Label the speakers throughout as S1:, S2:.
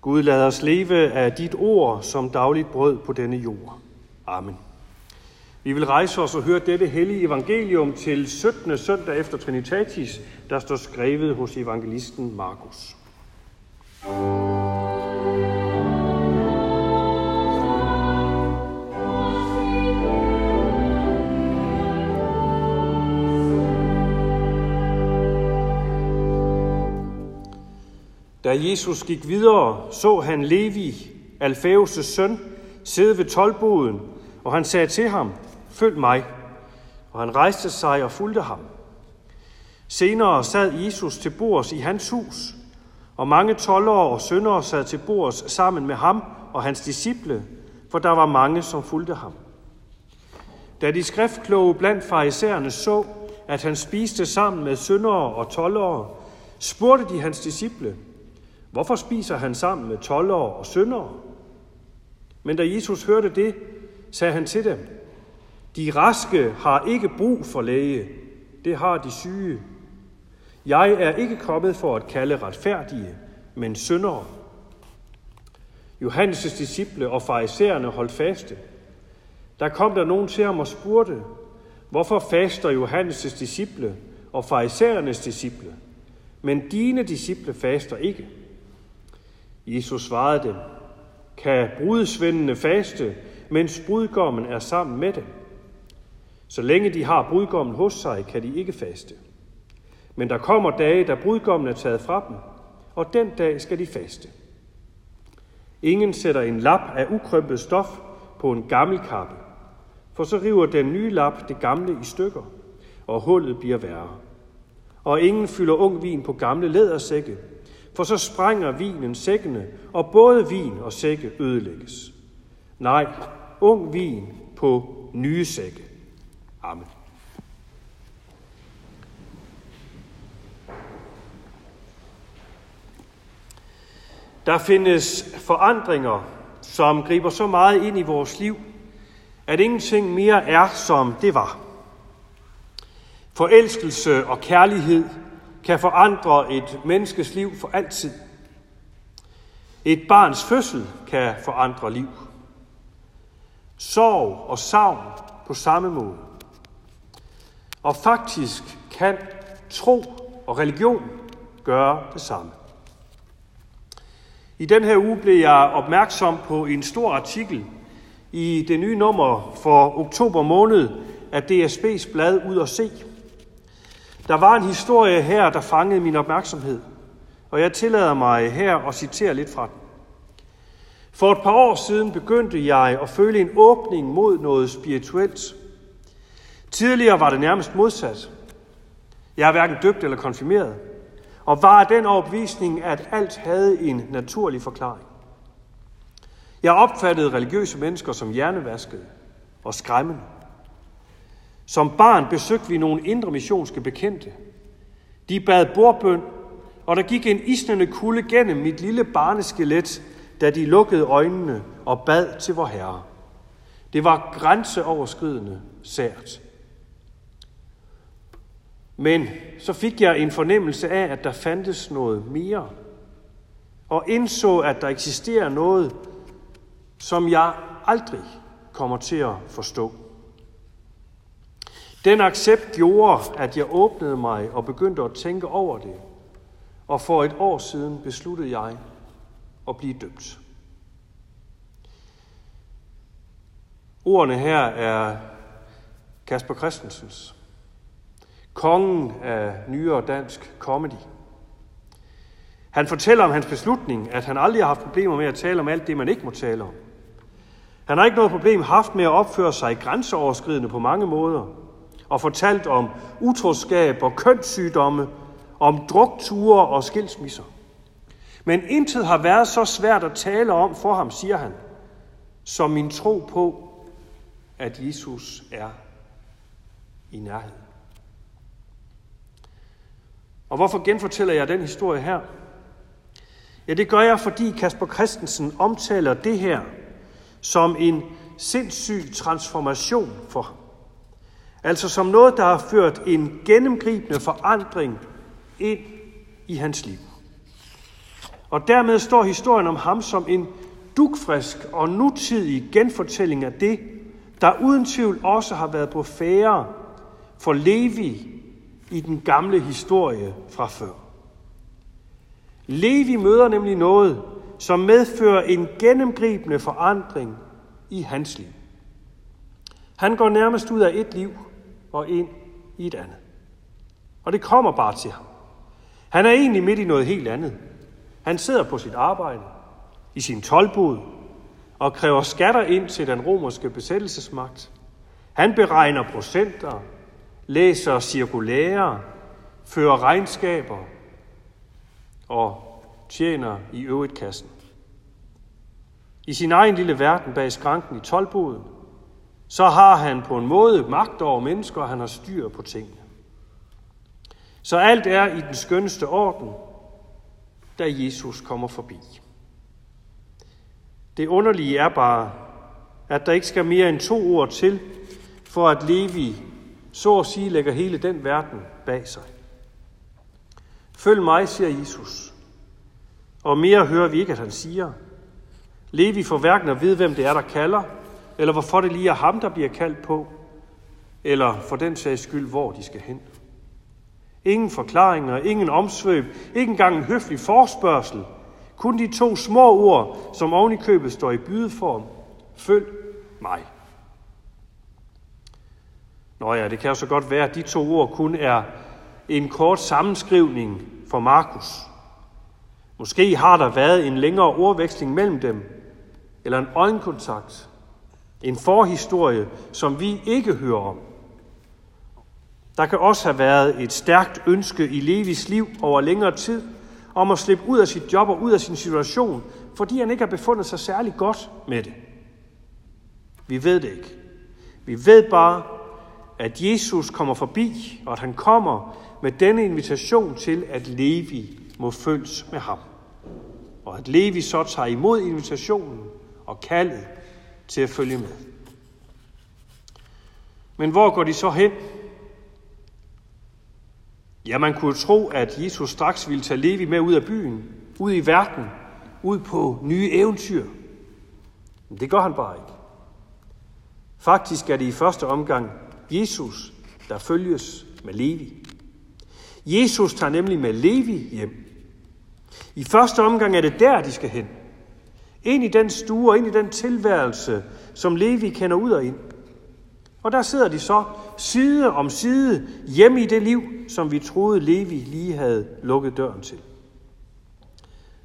S1: Gud lad os leve af dit ord som dagligt brød på denne jord. Amen. Vi vil rejse os og høre dette hellige evangelium til 17. søndag efter Trinitatis, der står skrevet hos evangelisten Markus. Da Jesus gik videre, så han Levi, Alfæus' søn, sidde ved tolvboden, og han sagde til ham, følg mig. Og han rejste sig og fulgte ham. Senere sad Jesus til bords i hans hus, og mange tollere og syndere sad til bords sammen med ham og hans disciple, for der var mange, som fulgte ham. Da de skriftkloge blandt farisæerne så, at han spiste sammen med syndere og tollere, spurgte de hans disciple, Hvorfor spiser han sammen med tollere og syndere? Men da Jesus hørte det, sagde han til dem, De raske har ikke brug for læge, det har de syge. Jeg er ikke kommet for at kalde retfærdige, men syndere. Johannes' disciple og farisæerne holdt faste. Der kom der nogen til ham og spurgte, hvorfor faster Johannes' disciple og farisæernes disciple, men dine disciple faster ikke? Jesus svarede dem, kan brudesvendene faste, mens brudgommen er sammen med dem? Så længe de har brudgommen hos sig, kan de ikke faste. Men der kommer dage, da brudgommen er taget fra dem, og den dag skal de faste. Ingen sætter en lap af ukrømpet stof på en gammel kappe, for så river den nye lap det gamle i stykker, og hullet bliver værre. Og ingen fylder ung vin på gamle lædersække, for så sprænger vinen sækkene, og både vin og sække ødelægges. Nej, ung vin på nye sække. Amen. Der findes forandringer, som griber så meget ind i vores liv, at ingenting mere er, som det var. Forelskelse og kærlighed kan forandre et menneskes liv for altid. Et barns fødsel kan forandre liv. Sorg og savn på samme måde. Og faktisk kan tro og religion gøre det samme. I den her uge blev jeg opmærksom på en stor artikel i det nye nummer for oktober måned af DSB's blad Ud og Se. Der var en historie her, der fangede min opmærksomhed, og jeg tillader mig her at citere lidt fra den. For et par år siden begyndte jeg at føle en åbning mod noget spirituelt. Tidligere var det nærmest modsat. Jeg er hverken døbt eller konfirmeret, og var af den overbevisning, at alt havde en naturlig forklaring. Jeg opfattede religiøse mennesker som hjernevaskede og skræmmende. Som barn besøgte vi nogle indre missionske bekendte. De bad bordbøn, og der gik en isnende kulde gennem mit lille barneskelet, da de lukkede øjnene og bad til vor Herre. Det var grænseoverskridende sært. Men så fik jeg en fornemmelse af, at der fandtes noget mere, og indså, at der eksisterer noget, som jeg aldrig kommer til at forstå. Den accept gjorde, at jeg åbnede mig og begyndte at tænke over det. Og for et år siden besluttede jeg at blive døbt. Ordene her er Kasper Christensens. Kongen af nyere dansk comedy. Han fortæller om hans beslutning, at han aldrig har haft problemer med at tale om alt det, man ikke må tale om. Han har ikke noget problem haft med at opføre sig grænseoverskridende på mange måder – og fortalt om utroskab og kønssygdomme, om drukture og skilsmisser. Men intet har været så svært at tale om for ham, siger han, som min tro på, at Jesus er i nærhed. Og hvorfor genfortæller jeg den historie her? Ja, det gør jeg, fordi Kasper Christensen omtaler det her som en sindssyg transformation for ham. Altså som noget, der har ført en gennemgribende forandring ind i hans liv. Og dermed står historien om ham som en dukfrisk og nutidig genfortælling af det, der uden tvivl også har været på færre for Levi i den gamle historie fra før. Levi møder nemlig noget, som medfører en gennemgribende forandring i hans liv. Han går nærmest ud af et liv og ind i et andet. Og det kommer bare til ham. Han er egentlig midt i noget helt andet. Han sidder på sit arbejde, i sin tolvbod, og kræver skatter ind til den romerske besættelsesmagt. Han beregner procenter, læser cirkulære, fører regnskaber og tjener i øvrigt kassen. I sin egen lille verden bag skranken i tolvboden, så har han på en måde magt over mennesker, og han har styr på tingene. Så alt er i den skønneste orden, da Jesus kommer forbi. Det underlige er bare, at der ikke skal mere end to ord til, for at Levi så at sige lægger hele den verden bag sig. Følg mig, siger Jesus. Og mere hører vi ikke, at han siger. Levi får hverken at vide, hvem det er, der kalder, eller hvorfor det lige er ham, der bliver kaldt på, eller for den sags skyld, hvor de skal hen. Ingen forklaringer, ingen omsvøb, ikke engang en høflig forspørgsel. Kun de to små ord, som oven i købet står i bydeform. Følg mig. Nå ja, det kan jo så godt være, at de to ord kun er en kort sammenskrivning for Markus. Måske har der været en længere ordveksling mellem dem, eller en øjenkontakt, en forhistorie, som vi ikke hører om. Der kan også have været et stærkt ønske i Levis liv over længere tid om at slippe ud af sit job og ud af sin situation, fordi han ikke har befundet sig særlig godt med det. Vi ved det ikke. Vi ved bare, at Jesus kommer forbi, og at han kommer med denne invitation til, at Levi må følges med ham. Og at Levi så tager imod invitationen og kaldet til at følge med. Men hvor går de så hen? Ja, man kunne tro, at Jesus straks ville tage Levi med ud af byen, ud i verden, ud på nye eventyr. Men det gør han bare ikke. Faktisk er det i første omgang Jesus, der følges med Levi. Jesus tager nemlig med Levi hjem. I første omgang er det der, de skal hen. Ind i den stue og ind i den tilværelse, som Levi kender ud og ind. Og der sidder de så side om side hjemme i det liv, som vi troede Levi lige havde lukket døren til.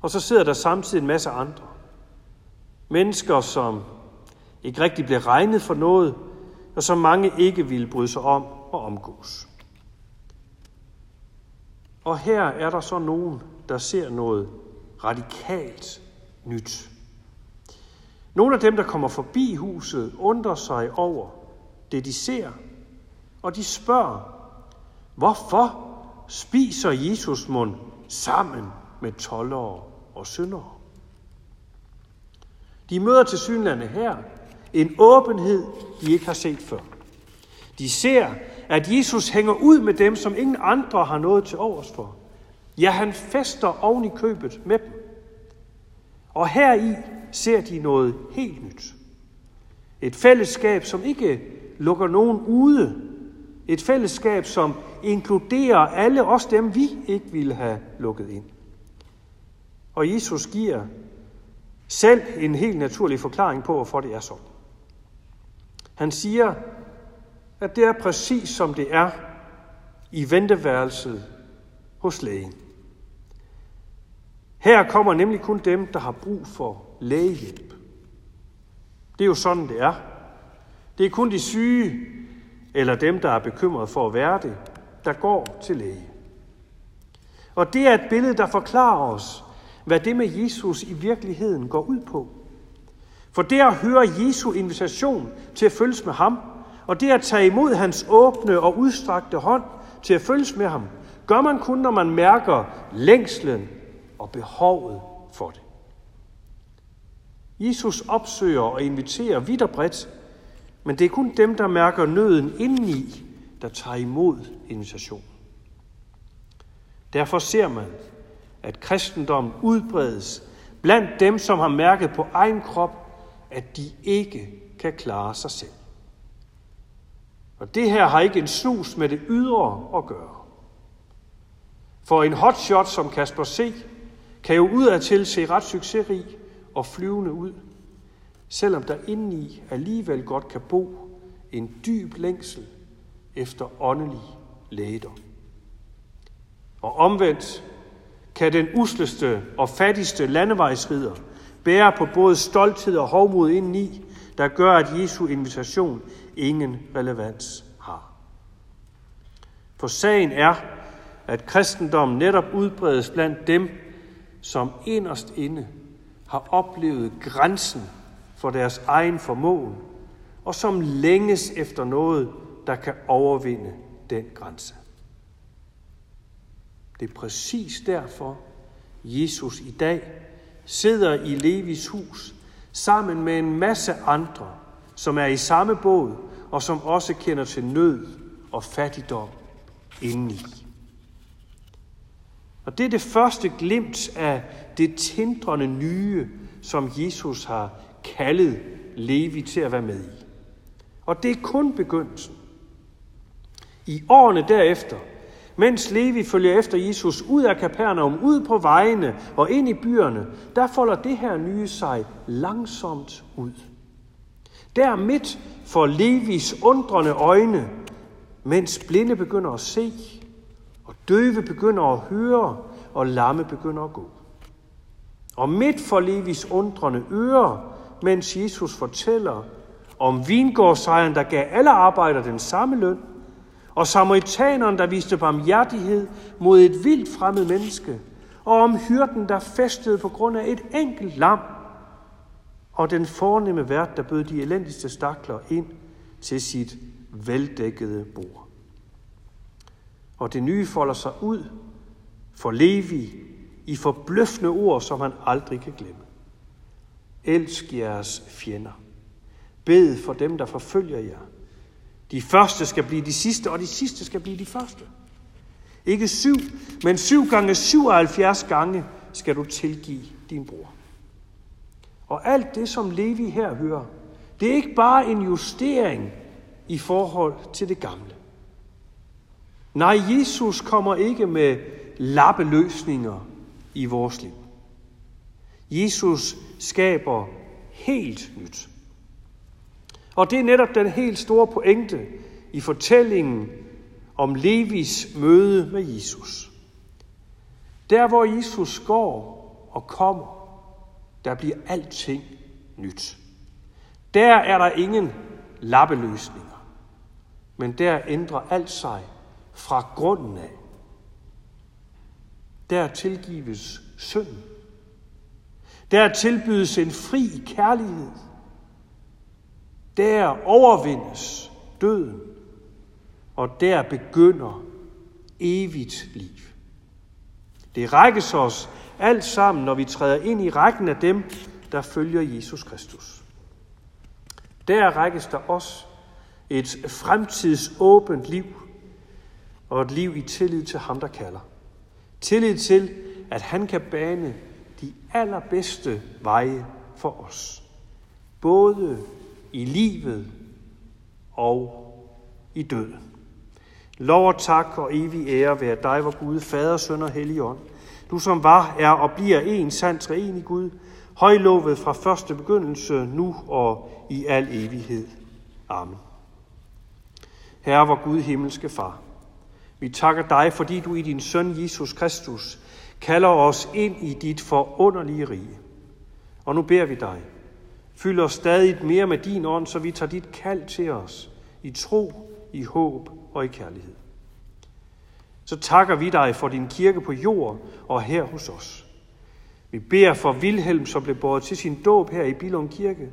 S1: Og så sidder der samtidig en masse andre. Mennesker, som ikke rigtig bliver regnet for noget, og som mange ikke vil bryde sig om og omgås. Og her er der så nogen, der ser noget radikalt nyt. Nogle af dem, der kommer forbi huset, undrer sig over det, de ser, og de spørger, hvorfor spiser Jesus mund sammen med tollere og syndere? De møder til synlande her en åbenhed, de ikke har set før. De ser, at Jesus hænger ud med dem, som ingen andre har noget til overs for. Ja, han fester oven i købet med dem. Og heri ser de noget helt nyt. Et fællesskab, som ikke lukker nogen ude. Et fællesskab, som inkluderer alle os dem, vi ikke ville have lukket ind. Og Jesus giver selv en helt naturlig forklaring på, hvorfor det er sådan. Han siger, at det er præcis som det er i venteværelset hos lægen. Her kommer nemlig kun dem, der har brug for lægehjælp. Det er jo sådan, det er. Det er kun de syge, eller dem, der er bekymret for at være det, der går til læge. Og det er et billede, der forklarer os, hvad det med Jesus i virkeligheden går ud på. For det at høre Jesu invitation til at følges med ham, og det at tage imod hans åbne og udstrakte hånd til at følges med ham, gør man kun, når man mærker længslen og behovet for det. Jesus opsøger og inviterer vidt og bredt, men det er kun dem, der mærker nøden indeni, der tager imod invitationen. Derfor ser man, at kristendommen udbredes blandt dem, som har mærket på egen krop, at de ikke kan klare sig selv. Og det her har ikke en snus med det ydre at gøre. For en hotshot som Kasper C kan jo udadtil se ret succesrig og flyvende ud, selvom der indeni alligevel godt kan bo en dyb længsel efter åndelig lægedom. Og omvendt kan den usleste og fattigste landevejsrider bære på både stolthed og hovmod indeni, der gør, at Jesu invitation ingen relevans har. For sagen er, at kristendommen netop udbredes blandt dem, som inderst inde har oplevet grænsen for deres egen formåen, og som længes efter noget, der kan overvinde den grænse. Det er præcis derfor, Jesus i dag sidder i Levis hus sammen med en masse andre, som er i samme båd og som også kender til nød og fattigdom indeni. Og det er det første glimt af det tindrende nye, som Jesus har kaldet Levi til at være med i. Og det er kun begyndelsen. I årene derefter, mens Levi følger efter Jesus ud af Kapernaum, ud på vejene og ind i byerne, der folder det her nye sig langsomt ud. Der midt for Levis undrende øjne, mens blinde begynder at se, døve begynder at høre, og lamme begynder at gå. Og midt for Levis undrende ører, mens Jesus fortæller om vingårdsejeren, der gav alle arbejdere den samme løn, og samaritaneren, der viste barmhjertighed mod et vildt fremmed menneske, og om hyrden, der festede på grund af et enkelt lam, og den fornemme vært, der bød de elendigste stakler ind til sit veldækkede bord. Og det nye folder sig ud for Levi i forbløffende ord, som han aldrig kan glemme. Elsk jeres fjender. Bed for dem, der forfølger jer. De første skal blive de sidste, og de sidste skal blive de første. Ikke syv, men syv gange 77 gange skal du tilgive din bror. Og alt det, som Levi her hører, det er ikke bare en justering i forhold til det gamle. Nej, Jesus kommer ikke med lappeløsninger i vores liv. Jesus skaber helt nyt. Og det er netop den helt store pointe i fortællingen om Levis møde med Jesus. Der hvor Jesus går og kommer, der bliver alting nyt. Der er der ingen lappeløsninger, men der ændrer alt sig fra grunden af. Der tilgives synd. Der tilbydes en fri kærlighed. Der overvindes døden, og der begynder evigt liv. Det rækkes os alt sammen, når vi træder ind i rækken af dem, der følger Jesus Kristus. Der rækkes der os et fremtidsåbent liv, og et liv i tillid til ham, der kalder. Tillid til, at han kan bane de allerbedste veje for os. Både i livet og i døden. Lov og tak og evig ære være dig, vor Gud, Fader, Søn og Helligånd. Du som var, er og bliver en sand træen i Gud, højlovet fra første begyndelse, nu og i al evighed. Amen. Herre, vor Gud, himmelske Far, vi takker dig, fordi du i din søn Jesus Kristus kalder os ind i dit forunderlige rige. Og nu beder vi dig, fyld os stadig mere med din ånd, så vi tager dit kald til os i tro, i håb og i kærlighed. Så takker vi dig for din kirke på jord og her hos os. Vi beder for Vilhelm, som blev båret til sin dåb her i Bilund Kirke,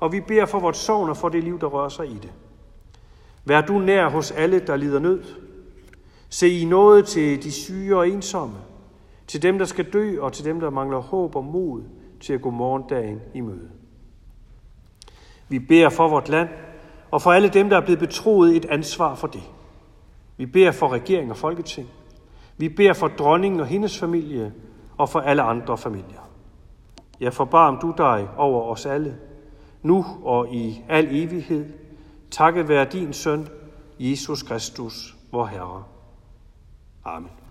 S1: og vi beder for vores sovn og for det liv, der rører sig i det. Vær du nær hos alle, der lider nød, Se i noget til de syge og ensomme, til dem, der skal dø, og til dem, der mangler håb og mod til at gå morgendagen i møde. Vi beder for vort land, og for alle dem, der er blevet betroet et ansvar for det. Vi beder for regering og folketing. Vi beder for dronningen og hendes familie, og for alle andre familier. Ja, forbarm du dig over os alle, nu og i al evighed. Takket være din søn, Jesus Kristus, vor Herre. Amen.